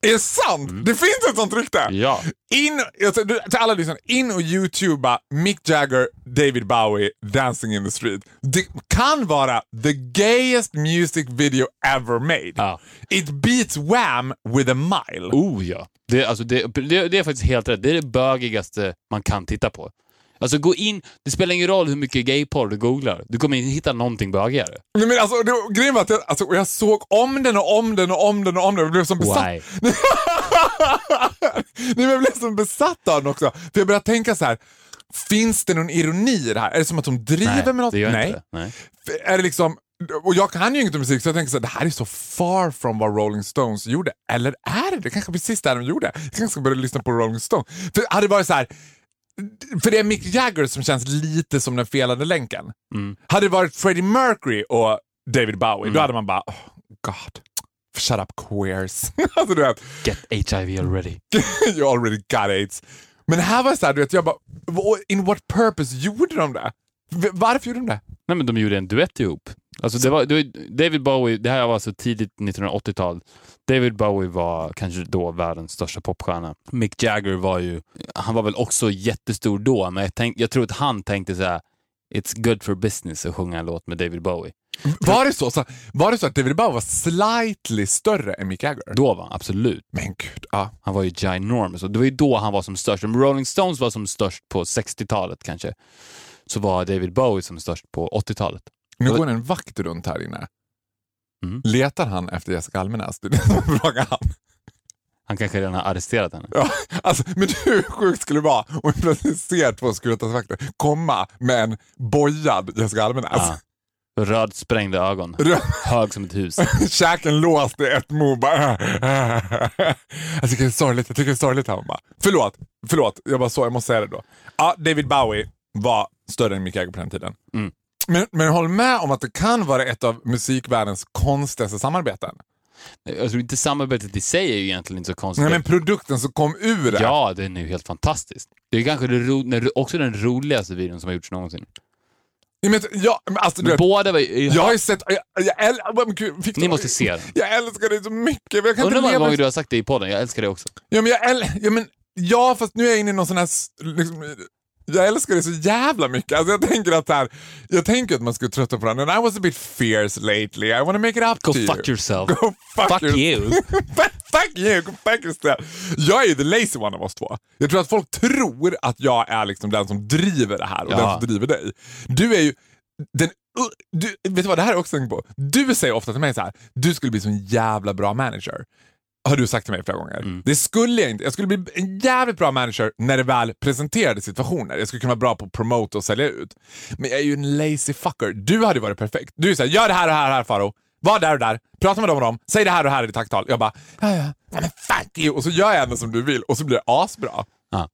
Är det sant? Mm. Det finns ett sånt rykte? Ja. In, du- till alla lyssnare, in och youtuba Mick Jagger, David Bowie, Dancing in the street. Det kan vara the gayest music video ever made. ja. It beats Wham with a mile. Oh ja. Det, alltså, det, det, det är faktiskt helt rätt. Det är det bögigaste man kan titta på. Alltså gå in, det spelar ingen roll hur mycket gayporr du googlar. Du kommer inte hitta någonting bögigare. Nej, men alltså, det, grejen var att jag, alltså, jag såg om den och om den och om den och om den och blev som besatt. Why? Nej, men jag blev som besatt av den också. För jag började tänka så här. Finns det någon ironi i det här? Är det som att de driver Nej, med något? det gör Nej. inte. Nej. Är det liksom, och jag kan ju inget om musik så jag tänker så här, det här är så far from vad Rolling Stones gjorde. Eller är det det? kanske precis det de gjorde. Jag kanske ska börja lyssna på Rolling Stones. För hade det varit så här, för det är Mick Jagger som känns lite som den felande länken. Mm. Hade det varit Freddie Mercury och David Bowie, Mm. då hade man bara, oh, God, shut up queers. alltså du vet, Get HIV already. you already got AIDS. Men här var det så här, du vet, jag bara, in what purpose gjorde de det? Varför gjorde de det? Nej, men de gjorde en duett ihop. Alltså, det var, det var, David Bowie, det här var alltså tidigt 1980-tal. David Bowie var kanske då världens största popstjärna. Mick Jagger var ju, han var väl också jättestor då, men jag, tänk, jag tror att han tänkte så här: It's good for business att sjunga en låt med David Bowie. Var det så, så, var det så att David Bowie var slightly större än Mick Jagger? Då var han absolut. Men gud, ja. Han var ju ginormous och det var ju då han var som störst. Rolling Stones var som störst på 60-talet kanske, så var David Bowie som störst på 80-talet. Nu går en vakt runt här inne. Mm. Letar han efter Jessica Almenäs? Det är det som frågar han. Han kanske redan har arresterat henne. Ja, alltså, men hur sjukt skulle det vara om vi plötsligt ser två Skuretansvakter komma med en bojad Jessica Almenäs? Ja. Röd sprängda ögon. Rö- Hög som ett hus. Käken låst i ett. Bara. Jag tycker det är sorgligt. Jag tycker det är sorgligt här. Bara. Förlåt, förlåt. Jag bara så, jag måste säga det då. Ja, David Bowie var större än Mick Jagger på den tiden. Mm. Men, men håll med om att det kan vara ett av musikvärldens konstigaste samarbeten. Jag tror inte samarbetet i sig är ju egentligen inte så konstigt. Nej, men produkten som kom ur det. Ja, den är ju helt fantastisk. Det är kanske det ro, också den roligaste videon som har gjorts någonsin. Ja, men, ja, men alltså, Men båda var ju... jag har ju sett... Jag, jag, men gud, Ni måste se den. Jag älskar dig så mycket. Jag kan Undrar hur många gånger du har sagt det i podden. Jag älskar det också. Ja, men jag ja, men, ja, fast nu är jag inne i någon sån här... Liksom, jag älskar det så jävla mycket. Alltså, jag tänker att här, jag tänker att man skulle trötta på den. And I was a bit fierce lately. I want to make it up Go to fuck you. yourself. Go fuck, Fuck you. fuck you, go fuck yourself. Jag är ju the lazy one av oss två. Jag tror att folk tror att jag är liksom den som driver det här och Ja. den som driver dig. Du är ju den... Du, vet du vad, det här är också en på. Du säger ofta till mig så här, du skulle bli så en jävla bra manager. Har du sagt till mig flera gånger. Mm. Det skulle jag inte. Jag skulle bli en jävligt bra manager när det väl presenterade situationer. Jag skulle kunna vara bra på att promota och sälja ut. Men jag är ju en lazy fucker. Du hade varit perfekt. Du är såhär, gör det här och här och här Faro. Var där och där. Prata med dem och dem. Säg det här och här i ditt tacktal. Jag bara, ja ja. ja men fuck you. Och så gör jag ändå som du vill och så blir det asbra. Ja.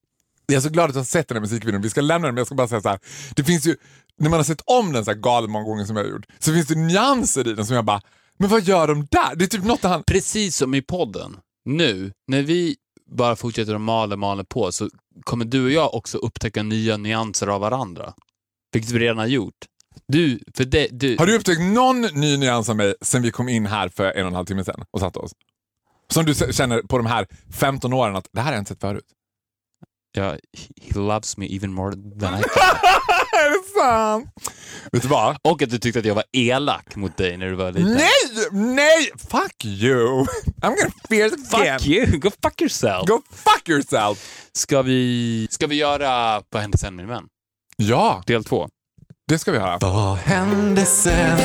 Jag är så glad att du har sett den här musikvideon. Vi ska lämna den men jag ska bara säga så här. Det finns ju, när man har sett om den så här galet många gånger som jag har gjort, så finns det nyanser i den som jag bara, men vad gör de där? Det är typ något han... Precis som i podden. Nu, när vi bara fortsätter att mala, mala på, så kommer du och jag också upptäcka nya nyanser av varandra. Vilket vi redan har gjort. Du, för det, du... Har du upptäckt någon ny nyans av mig sen vi kom in här för en och en halv timme sedan och satte oss? Som du känner på de här 15 åren att det här har jag inte sett förut. Ja, he loves me even more than I är det sant? Vet du vad? Och att du tyckte att jag var elak mot dig när du var liten. Nej! Nej! Fuck you! I'm gonna fear the again. Fuck you! Go fuck yourself! Go fuck yourself! Ska vi, ska vi göra Vad hände sen min vän? Ja, Del två. det ska vi höra. Vad hände sen?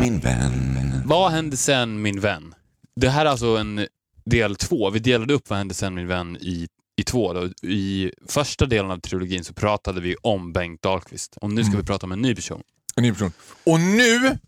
Min vän. Vad hände sen min vän? Det här är alltså en del två. Vi delade upp Vad hände sen min vän i, i två. Då. I första delen av trilogin så pratade vi om Bengt Dahlqvist. Och nu ska vi prata om en ny person. En ny person. Och nu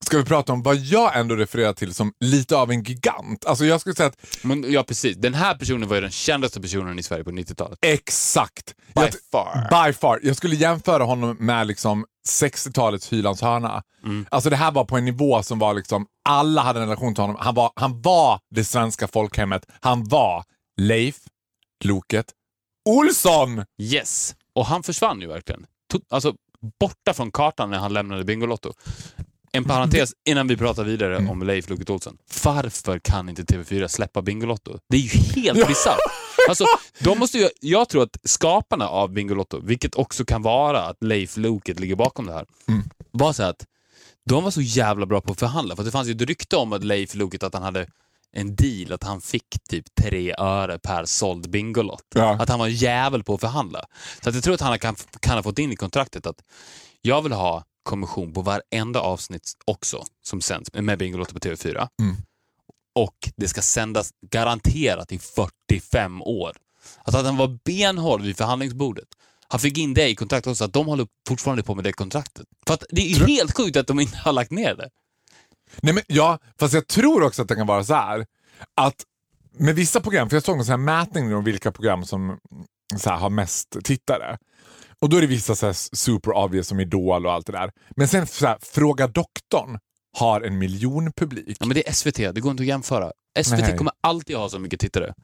ska vi prata om vad jag ändå refererar till som lite av en gigant. Alltså jag skulle säga att Men, ja, precis. Den här personen var ju den kändaste personen i Sverige på 90-talet. exakt. By jag, far. By far. Jag skulle jämföra honom med liksom 60-talets Hylands hörna. Mm. Alltså det här var på en nivå som var liksom, alla hade en relation till honom. Han var, han var det svenska folkhemmet. Han var Leif, Loket, Olsson! Yes! Och han försvann ju verkligen. To- Alltså, borta från kartan när han lämnade Bingolotto. En parentes innan vi pratar vidare om Leif Loket Olsson. Varför kan inte TV4 släppa Bingolotto? Det är ju helt bisarrt. Alltså, de måste ju, jag tror att skaparna av Bingolotto, vilket också kan vara att Leif Loket ligger bakom det här, var så att de var så jävla bra på att förhandla. För det fanns ju ett rykte om att Leif Loket att han hade en deal att han fick typ tre öre per såld Bingolott. Ja. Att han var en jävel på att förhandla. Så att jag tror att han kan, kan ha fått in i kontraktet att jag vill ha kommission på varenda avsnitt också som sänds med Bingolotto på TV4. Mm. Och det ska sändas garanterat i 45 år. Alltså att han var benhård vid förhandlingsbordet. Han fick in det i kontraktet också, att de håller fortfarande på med det kontraktet. För att det är ju helt sjukt att de inte har lagt ner det. Nej, men, ja, fast jag tror också att det kan vara så här att med vissa program, för jag såg en sån här mätning om vilka program som så här, har mest tittare. Och då är det vissa så super obvious som Idol och allt det där. Men sen så här, Fråga doktorn har en miljon publik. Ja, men det är SVT, det går inte att jämföra. SVT Nej. kommer alltid ha så mycket tittare.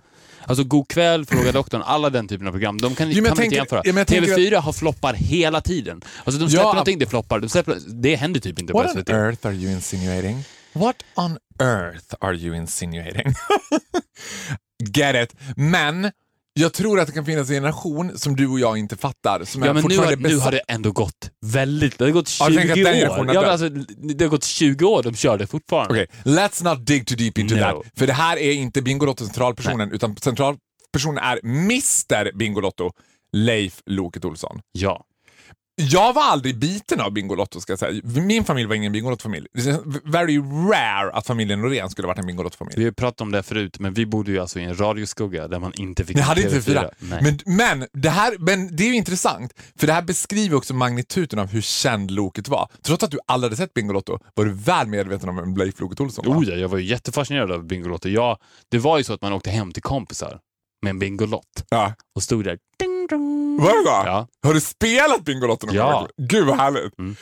Alltså God kväll, Fråga doktorn, alla den typen av program. De kan, Jo, kan man inte tänker- jämföra. ja, men jag tänker TV4 har floppar hela tiden. Alltså de släpper Ja. någonting, det floppar. De släpper, det händer typ inte på What on SVT. earth are you insinuating? What on earth are you insinuating? Get it. Men jag tror att det kan finnas en generation som du och jag inte fattar. Som Ja, är men nu har, nu har det ändå gått väldigt... Det har gått Ja, 20 jag tänker att den generationen år. Ja, alltså, det har gått 20 år, de kör det fortfarande. Okej, let's not dig too deep into No. that. För det här är inte Bingolotto centralpersonen, utan centralpersonen är Mr Bingolotto, Leif Loket Olsson. Ja. Jag var aldrig biten av Bingolotto ska jag säga. Min familj var ingen Bingolotto-familj. Very rare att familjen Norén skulle ha varit en Bingolotto-familj. Vi har pratat om det förut, men vi bodde ju alltså i en radioskugga där man inte fick Ni hade TV4. inte fyra. Men, men, det här, men det är ju intressant, för det här beskriver också magnituden av hur känd Loket var. Trots att du aldrig hade sett Bingolotto var du väl medveten om vem Leif Loket Olsson var. Oh ja, jag var ju jättefascinerad av Bingolotto. Ja, det var ju så att man åkte hem till kompisar med en Bingolott Ja. och stod där. Var det så? Ja, Har du spelat Bingolotto någon Ja. gång? Gud vad härligt. Mm.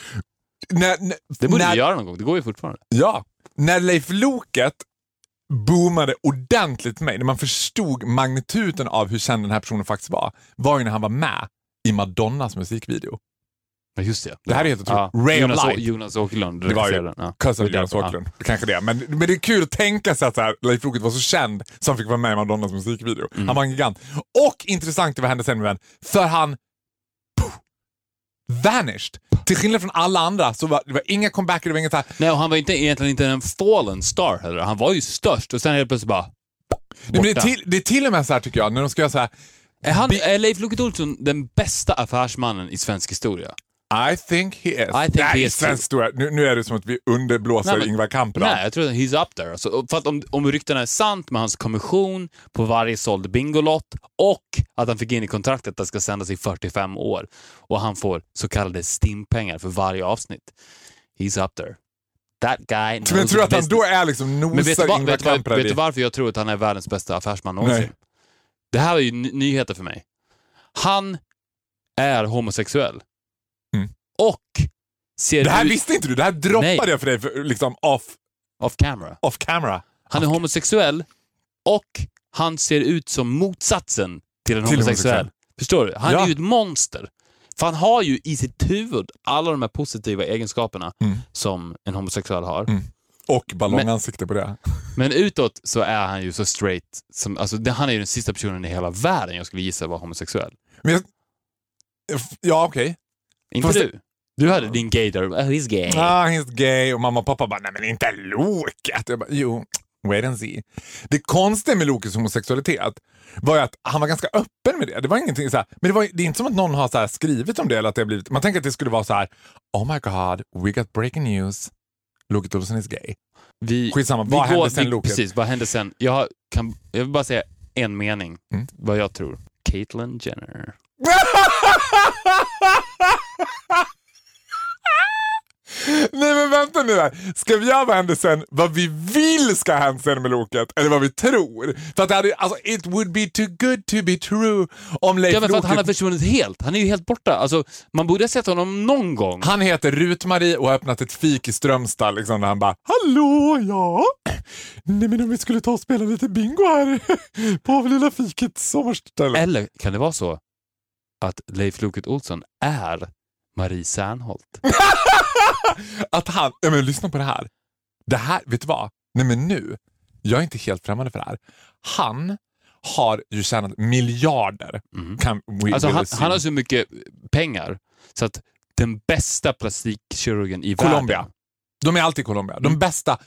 När, när, det borde när, vi göra någon gång. Det går ju fortfarande. Ja. När Leif Loket boomade ordentligt mig, när man förstod magnituden av hur känd den här personen faktiskt var, var ju när han var med i Madonnas musikvideo. Ja, just det. Det här är helt otroligt. Ja. Ray of Jonas, Å- Light. Jonas Åkerlund Det var ju. Ja. Cousin Det Jonas ja. Åkerlund. Kanske det. Men, men det är kul att tänka sig att så här, Leif Loket var så känd som han fick vara med i Madonnas musikvideo. Mm. Han var en gigant. Och intressant vad hände sen med den. För han vanished. Till skillnad från alla andra så var det var inga comebacker, det var inget så här. Nej, och han var inte, egentligen inte en fallen star heller. Han var ju störst och sen helt plötsligt bara... Nej, det, är till, det är till och med så här tycker jag, när de ska göra så här. Är, han, är Leif Loket Olsson den bästa affärsmannen i svensk historia? I think he is. I think Nej, he is historia. Nu, nu är det som att vi underblåser Nej, men- Ingvar Kamprad. Nej, jag tror att he's up there. Alltså, för att om, om ryktena är sant med hans kommission på varje såld Bingolott och att han fick in i kontraktet att det ska sändas i 45 år och han får så kallade stimpengar för varje avsnitt. He's up there. That guy knows Men jag tror att han då är liksom Men vet du, nosar Ingvar vet, du vad, Kamprad vet du i... varför jag tror att han är världens bästa affärsman någonsin? Nej. Det här är ju ny- nyheter för mig. Han är homosexuell. Och ser Det här ut visste inte du, det här droppade Nej. jag för dig för, liksom off, off camera. off camera. Han är homosexuell och han ser ut som motsatsen till en Till homosexuell. homosexuell. Förstår du? Han Ja. är ju ett monster. För han har ju i sitt huvud alla de här positiva egenskaperna Mm. som en homosexuell har. Mm. Och ballongansikte på det. Men utåt så är han ju så straight. Som, alltså, det, han är ju den sista personen i hela världen jag skulle gissa var homosexuell. Men jag, ja, okej. Inte Fast du? Du hade din gay där. Oh, he's gay. Ah, he's gay och mamma och pappa bara, nej men inte Loket. Jag bara, jo, wait and see. Det konstiga med Lokes homosexualitet var ju att han var ganska öppen med det. Det var ingenting så här, men det, var, det är inte som att någon har så skrivit om det eller att det har blivit, man tänker att det skulle vara så här, oh my god, we got breaking news. Loket Olsson is gay. Vi, Skitsamma, vi vad hände går- sen, vi, Loket? Precis, vad hände sen? Jag, kan, jag vill bara säga en mening, Mm. vad jag tror. Caitlyn Jenner. Nej men vänta nu här. Ska vi göra vad hände sen, vad vi vill ska hända sen med Loket? Eller vad vi tror? För att det hade, alltså, it would be too good to be true om Leif Ja, men för att Loket... han har försvunnit helt. Han är ju helt borta. Alltså, man borde ha sett honom någon gång. Han heter Rut-Marie och har öppnat ett fik i Strömstad liksom, där han bara “Hallå, ja? Nej men om vi skulle ta och spela lite bingo här på lilla fikets sommarställe.” Eller kan det vara så att Leif Loket Olsson är Marie Serneholt? Att han, ja men lyssna på det här. Det här, vet du vad? Nej men nu, jag är inte helt främmande för det här. Han har ju tjänat miljarder. Kan we Alltså, han, han har så mycket pengar så att den bästa plastikkirurgen i Colombia. världen... De är alltid i Colombia. De bästa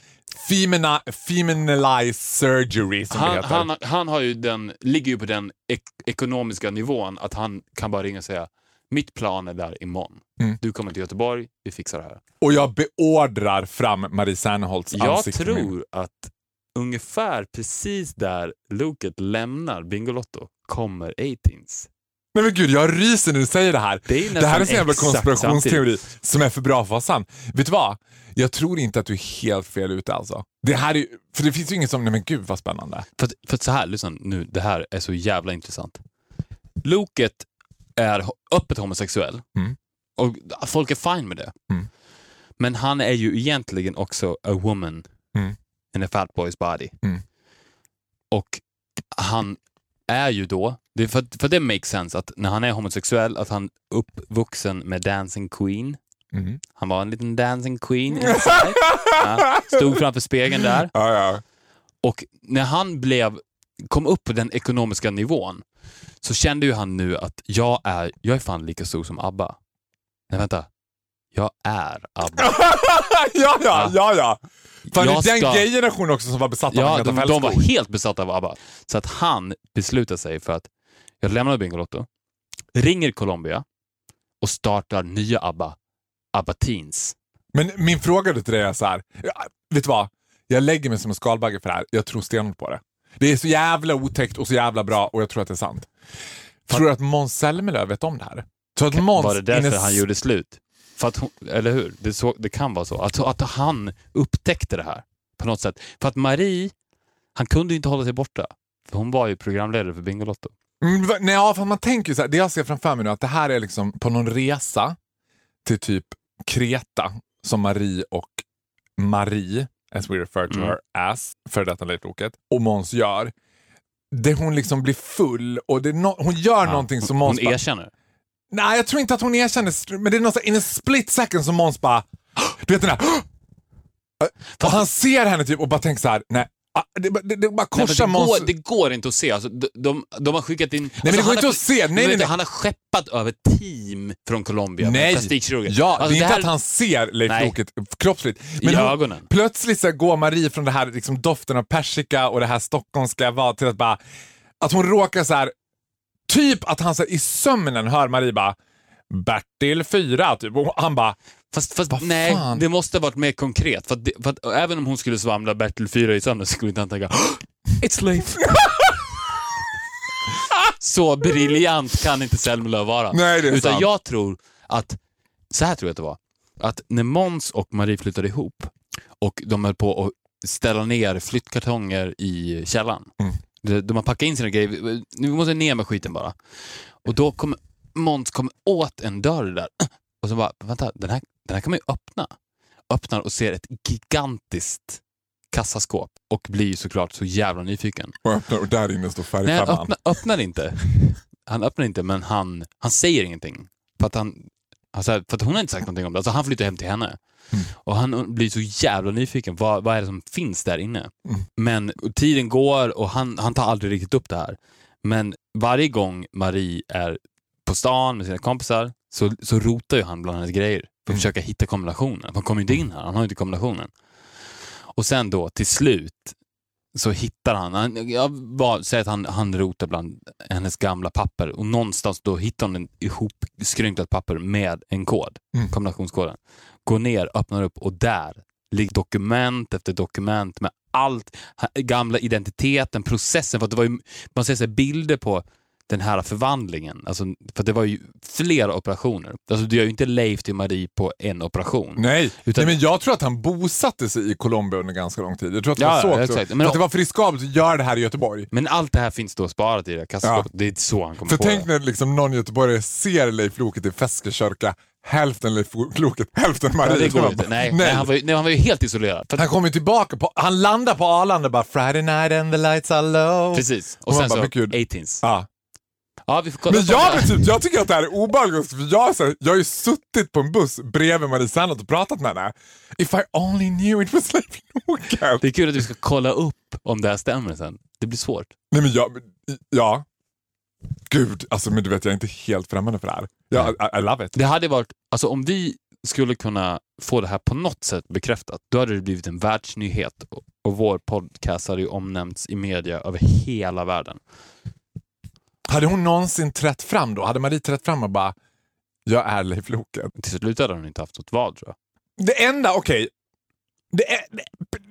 femina, feminalized surgery som det Han, heter. han, han har ju den, ligger ju på den ek ekonomiska nivån att han kan bara ringa och säga mitt plan är där imorgon. Mm. Du kommer till Göteborg, vi fixar det här. Och jag beordrar fram Marie Serneholtz Jag ansikte. med- tror att ungefär precis där Loket lämnar Bingolotto kommer 18s. Nej men gud, jag ryser när du säger det här. Det är Det här är en sån jävla konspirationsteori som är för bra för att vara sann. Vet du vad? Jag tror inte att du är helt fel ute alltså. Det här är, för det finns ju inget som, nej men gud vad spännande. För, för så här, lyssna nu, det här är så jävla intressant. Loket är öppet homosexuell Mm. och folk är fine med det. Mm. Men han är ju egentligen också a woman Mm. in a fat boy's body. Mm. Och han är ju då, det för, för det makes sense att när han är homosexuell, att han är uppvuxen med Dancing Queen. Mm. Han var en liten Dancing Queen ja, stod framför spegeln där. Ja, ja. Och när han blev, kom upp på den ekonomiska nivån så kände ju han nu att jag är, jag är fan lika stor som ABBA. Nej vänta, jag är ABBA. ja, ja, ja, ja. Fan, Jag det är den ska- gay-generationen också som var besatt av Ja, Agneta de, de var helt besatta av ABBA. Så att han beslutade sig för att jag lämnar Bingolotto, ringer Colombia och startar nya ABBA, ABBA Teens. Men min fråga till dig är så här. Vet du vad? Jag lägger mig som en skalbagge för det här. Jag tror stenhårt på det. Det är så jävla otäckt och så jävla bra och jag tror att det är sant. Tror du att Måns Zelmerlöw vet om det här? Så att Måns Var det därför in a- han gjorde slut? För att hon, eller hur? Det, så, det kan vara så. Att, att han upptäckte det här på något sätt. För att Marie, han kunde ju inte hålla sig borta. För hon var ju programledare för Bingolotto. Mm, nej, ja, för man tänker så här, det jag ser framför mig nu, att det här är liksom på någon resa till typ Kreta som Marie och Marie, as we refer to Mm. her as, för detta Leif och Måns gör. Det hon liksom blir full och det no- hon gör någonting som Måns hon bara, erkänner. Nej, jag tror inte att hon erkänner, men det är något in a split second som Måns bara, du vet den där, och han ser henne typ och bara tänker så här, nej, det, det, det, det bara Nej, men korsar det, Måns... går, det går inte att se. Alltså, de, de, de har skickat in... men det alltså, går han inte har- att se. Nej, nej, nej. Han har skeppat över team från Colombia Nej, plastikkirurger. ja, Alltså, det är inte här- att han ser Leif Nej. Loket kroppsligt. I hon- ögonen. Plötsligt så går Marie från det här liksom, doften av persika och det här stockholmska vad till att bara, att hon råkar så här, typ att han så här, i sömnen hör Marie bara Bertil 4 typ och han bara Fast, fast nej, fan? det måste ha varit mer konkret. För det, för att även om hon skulle svamla Bertil 4 i sömnen så skulle inte han tänka It's Leif. så briljant kan inte Zelmerlöw vara. Nej, det är Utan sant. jag tror att, så här tror jag att det var, att när Måns och Marie flyttade ihop och de höll på att ställa ner flyttkartonger i källaren. Mm. De, de har packat in sina grejer, nu måste jag ner med skiten bara. Och då kommer Måns kommer åt en dörr där och så bara, vänta, den här, den här kan man ju öppna. Öppnar och ser ett gigantiskt kassaskåp och blir såklart så jävla nyfiken. och öppnar och där inne står Nej, färgfemman. öppnar, öppnar inte. Han öppnar inte, men han, han säger ingenting. För att, han, säger, för att hon har inte sagt någonting om det. Alltså han flyttar hem till henne. Mm. Och han blir så jävla nyfiken. Vad, vad är det som finns där inne? Mm. Men tiden går och han, han tar aldrig riktigt upp det här. Men varje gång Marie är på stan med sina kompisar så, så rotar ju han bland hennes grejer för att Mm. försöka hitta kombinationen. Han kommer inte in här, han har inte kombinationen. Och sen då till slut så hittar han, han jag var, säger att han, han rotar bland hennes gamla papper och någonstans då hittar hon en ihopskrynklat papper med en kod, Mm. kombinationskoden. Går ner, öppnar upp och där ligger dokument efter dokument med allt, gamla identiteten, processen. För det var ju, man ser så bilder på den här förvandlingen. Alltså, för det var ju flera operationer. Alltså, du gör ju inte Leif till Marie på en operation. Nej, Utan- Nej, men jag tror att han bosatte sig i Colombia under ganska lång tid. Jag tror att det Ja, var så ja, också. exakt. För Men- att det var för riskabelt att göra det här i Göteborg. Men allt det här finns då sparat i det här kassaskåpet. Det är så han kommer För på tänk det. när liksom någon göteborgare ser Leif Loket i Feskekörka, hälften Leif Loket, hälften Marie. Ja, det Så går inte. bara, Nej, nej. han, var ju, nej, han var ju helt isolerad. För Han kommer tillbaka, på, han landar på Arlanda bara “Friday night and the lights are low”. precis. Och Och sen bara, så men gud. 18s. Ja. Ja, Men jag, det. typ, jag tycker att det här är obehagligt, för jag, så jag har ju suttit på en buss bredvid Marie Serneholt och pratat med henne. If I only knew it was Leif Loket. Det är kul att vi ska kolla upp om det här stämmer sen. Det blir svårt. Nej men jag, ja. Gud, alltså men du vet jag är inte helt främmande för det här. Jag, I, I love it. Det hade varit, alltså om vi skulle kunna få det här på något sätt bekräftat, då hade det blivit en världsnyhet och, och vår podcast hade ju omnämnts i media över hela världen. Hade hon någonsin trätt fram då? Hade Marie trätt fram och bara, jag är Leif Loket? Till slut hade hon inte haft något val tror jag. Det enda, okej. Det, är, det,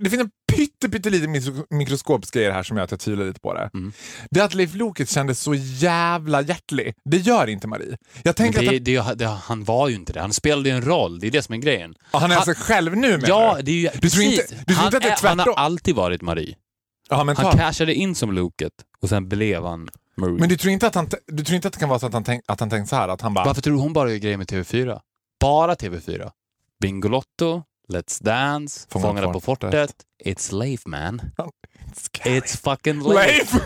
det finns en pytte, pytteliten mikro, mikroskopisk grej i det här som gör att jag tvivlar lite på det. Mm. Det är att Leif Loket kändes så jävla hjärtlig. Det gör inte Marie. Jag tänker det, att det, det, han var ju inte det. Han spelade ju en roll. Det är det som är grejen. han, han är han- sig själv nu menar Ja, du? det är ju Du tror inte- precis. du tror han, inte att det är han har tvärtom? alltid varit Marie. Ja, Han cashade in som Loket och sen blev han Marie. Men du tror, inte att han, du tror inte att det kan vara så att han, tänk, att han tänkt så här? Att han bara, Varför tror du hon bara gör grejer med TV4? Bara TV4. Bingolotto, Let's Dance, Fångarna Fångarna på på fortet, It's Slave Man, It's fucking Leif. Leif!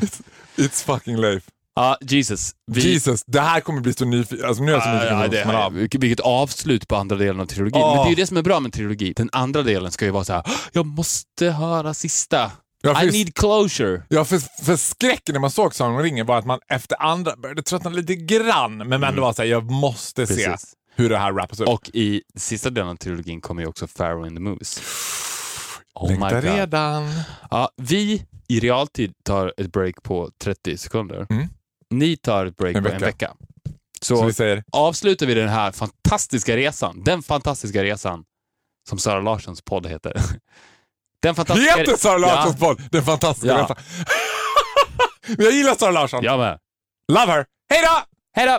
It's, it's fucking Leif. Ja, Jesus. Vi, Jesus, det här kommer bli så nyfiken. Alltså, nu är jag så nyfiken på det här, vilket, avslut på andra delen av trilogin. Ja. Men det är ju det som är bra med trilogi. Den andra delen ska ju vara så här: jag måste höra sista. Ja, för, I need closure. ja, för, för skräcken när man såg Sagan om ringen var att man efter andra började tröttna lite grann, men ändå var såhär, jag måste se Mm. Precis. hur det här wrapas upp. Och i sista delen av trilogin kommer ju också Pharaoh in the Moose. Oh my Längtar god. redan. Ja, vi i realtid tar ett break på 30 sekunder. Mm. Ni tar ett break En på en vecka. vecka. Så, Så, vi säger, avslutar vi den här fantastiska resan, den fantastiska resan som Sara Larssons podd heter. Den fantastiska heter Sara Larssons Ja. podd Den fantastiska Ja. Men jag gillar Sara Larsson. Jag med. Love her. Hej då! Hej då!